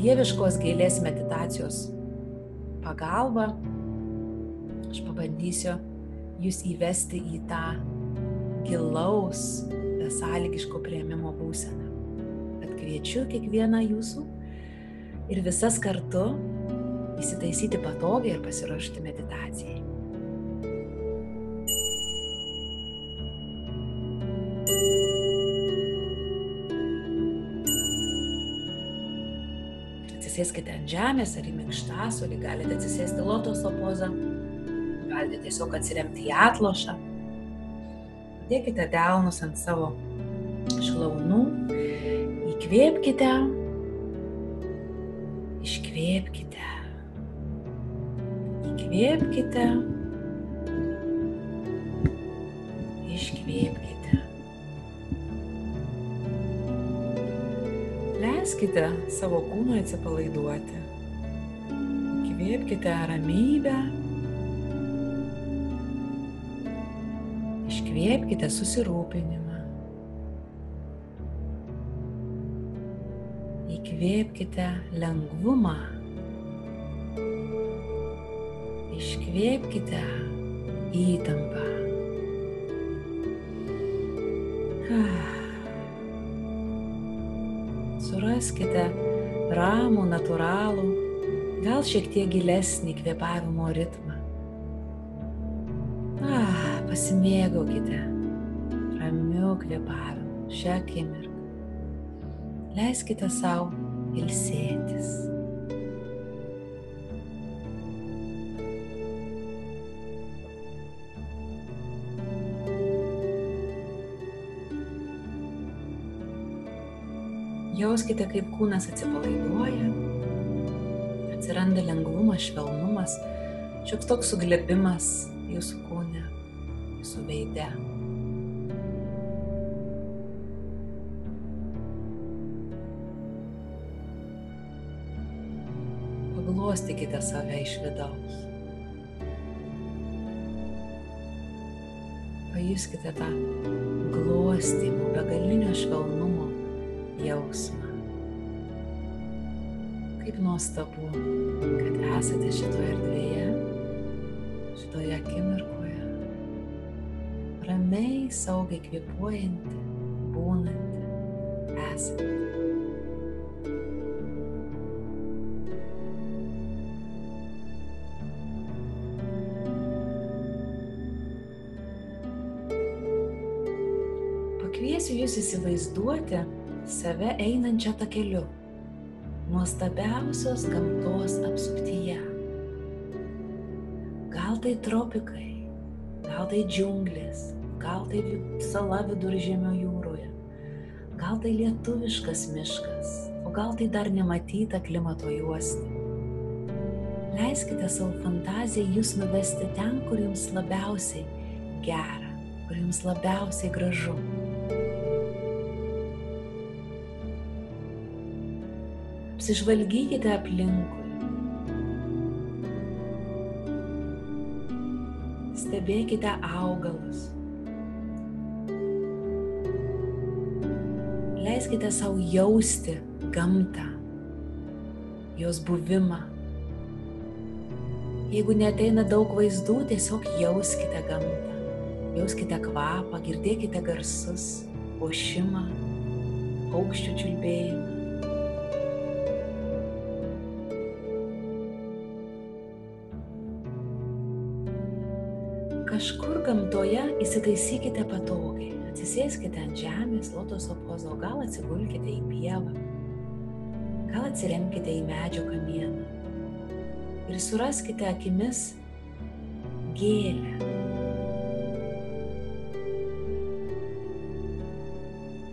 dieviškos gėlės meditacijos pagalba aš pabandysiu jūs įvesti į tą gilaus, besąlygiško prieimimo būseną. Bet kviečiu kiekvieną jūsų ir visas kartu įsitaisyti patogiai ir pasiruošti meditacijai. Atsisėskite ant žemės ar į minkštasolį, galite atsisėsti lotoso pozą, galite tiesiog atsiremti į atlošą. Dėkite delnus ant savo šlaunų, įkvėpkite, iškvėpkite, įkvėpkite, Leiskite savo kūnui atsipalaiduoti. Įkvėpkite ramybę. Iškvėpkite susirūpinimą. Įkvėpkite lengvumą. Iškvėpkite įtampą. Ah suraskite ramų, natūralų, gal šiek tiek gilesnį kvėpavimo ritmą. Ah, pasimėgaukite ramiu kvėpavimu šią akimirką. Leiskite savo ilsėtis. Jauskite, kaip kūnas atsipalaiduoja, atsiranda lengvumas, švelnumas, šioks toks suglebimas jūsų kūne, jūsų veide. Paglostykite save iš vidaus. Pajuskite tą glostymą, begalinio švelnumo jausmą. Kaip nuostabu, kad esate šitoje erdvėje, šitoje akimirkoje, ramiai, saugiai kvepuojanti, būnanti, esate. Pakviesiu jūs įsivaizduoti, save einančią takeliu, nuostabiausios gamtos apsuptyje. Gal tai tropikai, gal tai džiunglės, gal tai sala viduržėmio jūroje, gal tai lietuviškas miškas, o gal tai dar nematyta klimato juosta. Leiskite savo fantazijai jūs nuvesti ten, kur jums labiausiai gera, kur jums labiausiai gražu. Apsižvalgykite aplinkui. Stebėkite augalus. Leiskite savo jausti gamtą, jos buvimą. Jeigu neteina daug vaizdų, tiesiog jauskite gamtą. Jauskite kvapą, girdėkite garsus, ošimą, paukščių čiulbėjimą. Kažkur gamtoje įsitaisykite patogiai. Atsisėskite ant žemės, lotoso pozo, gal atsigulkite į pievą, gal atsiremkite į medžio kamieną ir suraskite akimis gėlę.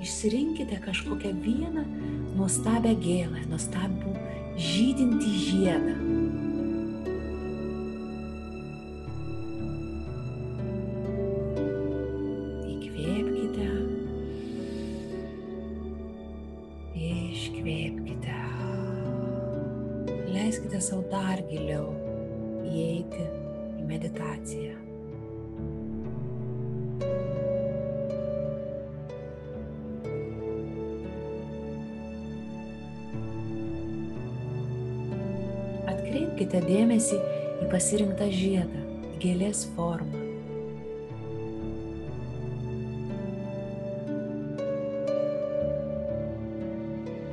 Išsirinkite kažkokią vieną nuostabią gėlę, nuostabų žydintį žiedą leiskite savo dar giliau įeiti į meditaciją. Sutelkite dėmesį į pasirinktą žiedą, gėlės formą.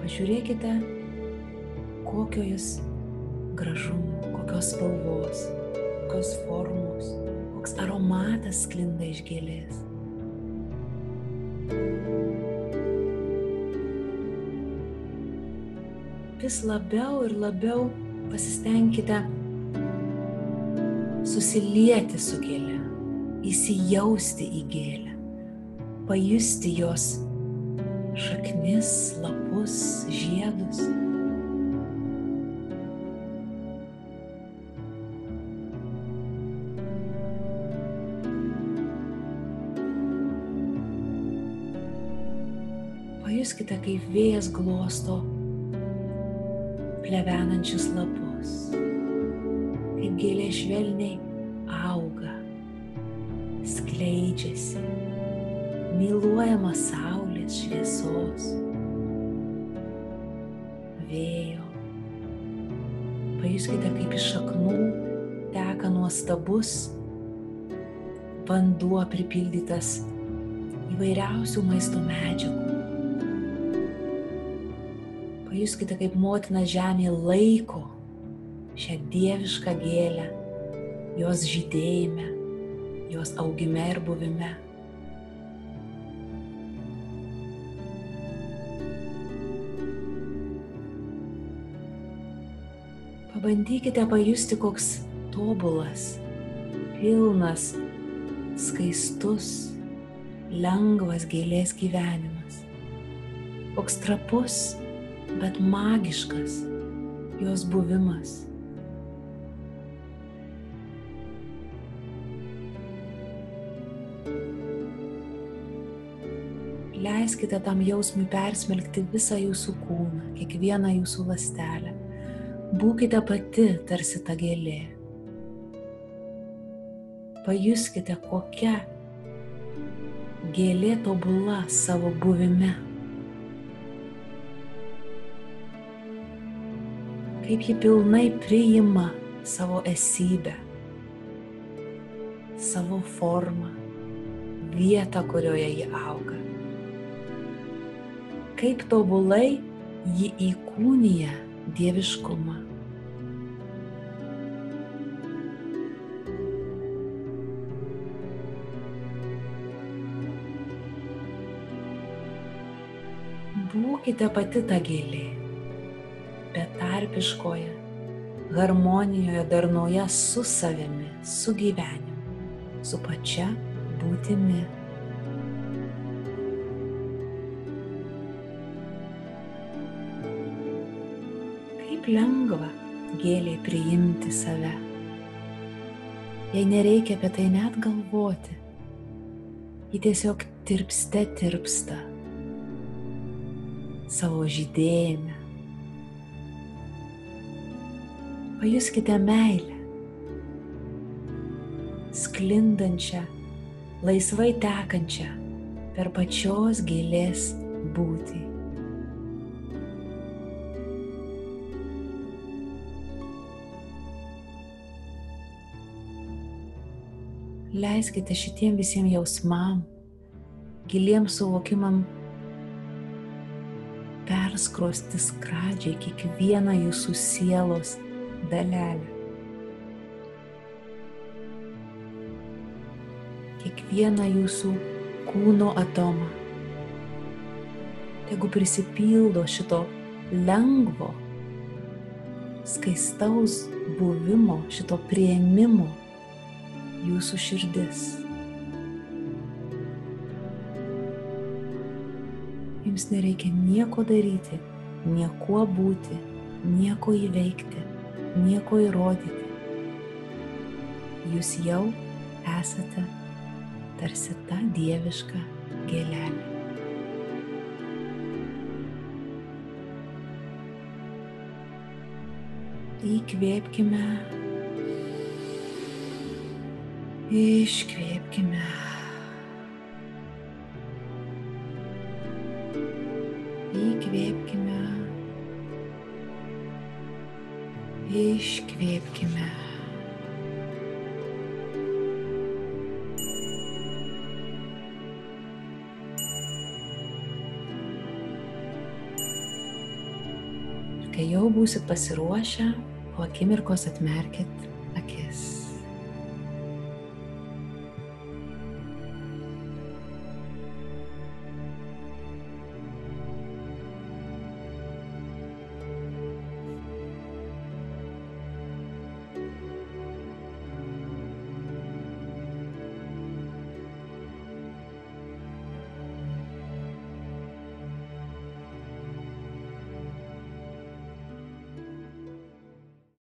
Pažiūrėkite, kokio jis gražumo, kokios spalvos, kokios formos, koks aromatas sklinda iš gėlės. vis labiau ir labiau pasistengkite susilieti su gėle, įsijausti į gėlę, pajusti jos šaknis, lapus, žiedus. Pajuskite, kaip vėjas glosto plevenančius lapus, kaip gėlė švelniai auga, skleidžiasi, myluojama saulės šviesos, vėjo. Pajuskite, kaip iš šaknų teka nuostabus vanduo pripildytas įvairiausių maisto medžiagų pajuskite, kaip motina žemė laiko šią dievišką gėlę, jos žydėjime, jos augime ir buvime. Pabandykite pajusti, koks tobulas, pilnas, skaistus, lengvas gėlės gyvenimas. Koks trapus, bet magiškas jos buvimas. Leiskite tam jausmui persmelkti visą jūsų kūną, kiekvieną jūsų lastelę. Būkite pati tarsi ta gėlė. Pajuskite, kokia gėlė tobula savo buvime. kaip ji pilnai priima savo esybę, savo formą, vietą, kurioje ji auga. Kaip tobulai ji įkūnija dieviškumą. Būkite pati ta gėlė betarpiškoje harmonijoje darnoje su savimi, su gyvenimu, su pačia būtimi. Kaip lengva gėliai priimti save. Jei nereikia apie tai net galvoti, ji tiesiog tirpste tirpsta savo žydėjime, Pajuskite meilę, sklindančią, laisvai tekančią per pačios gėlės būtį. Leiskite šitiem visiems jausmam, giliem suvokimam perskrosti skradžiai kiekvieną jūsų sielos dalelę. Kiekvieną jūsų kūno atomą. Tegu prisipildo šito lengvo, skaistaus buvimo, šito prieimimo jūsų širdis. Jums nereikia nieko daryti, niekuo būti, nieko įveikti nieko įrodyti. Jūs jau esate tarsi ta dieviška gėlelė. Įkvėpkime, iškvėpkime. Įkvėpkime Iškvėpkime. Kai jau būsit pasiruošę, po akimirkos atmerkit